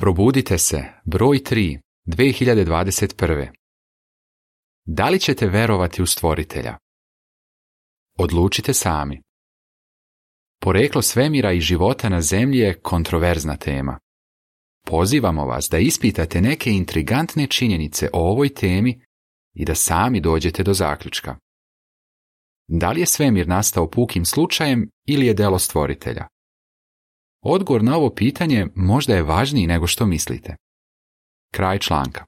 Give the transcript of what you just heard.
Probudite se, broj 3, 2021. Da li ćete verovati u stvoritelja? Odlučite sami. Poreklo svemira i života na zemlji je kontroverzna tema. Pozivamo vas da ispitate neke intrigantne činjenice o ovoj temi i da sami dođete do zaključka. Da li je svemir nastao pukim slučajem ili je delo stvoritelja? Odgovor na ovo pitanje možda je važniji nego što mislite. Kraj članka.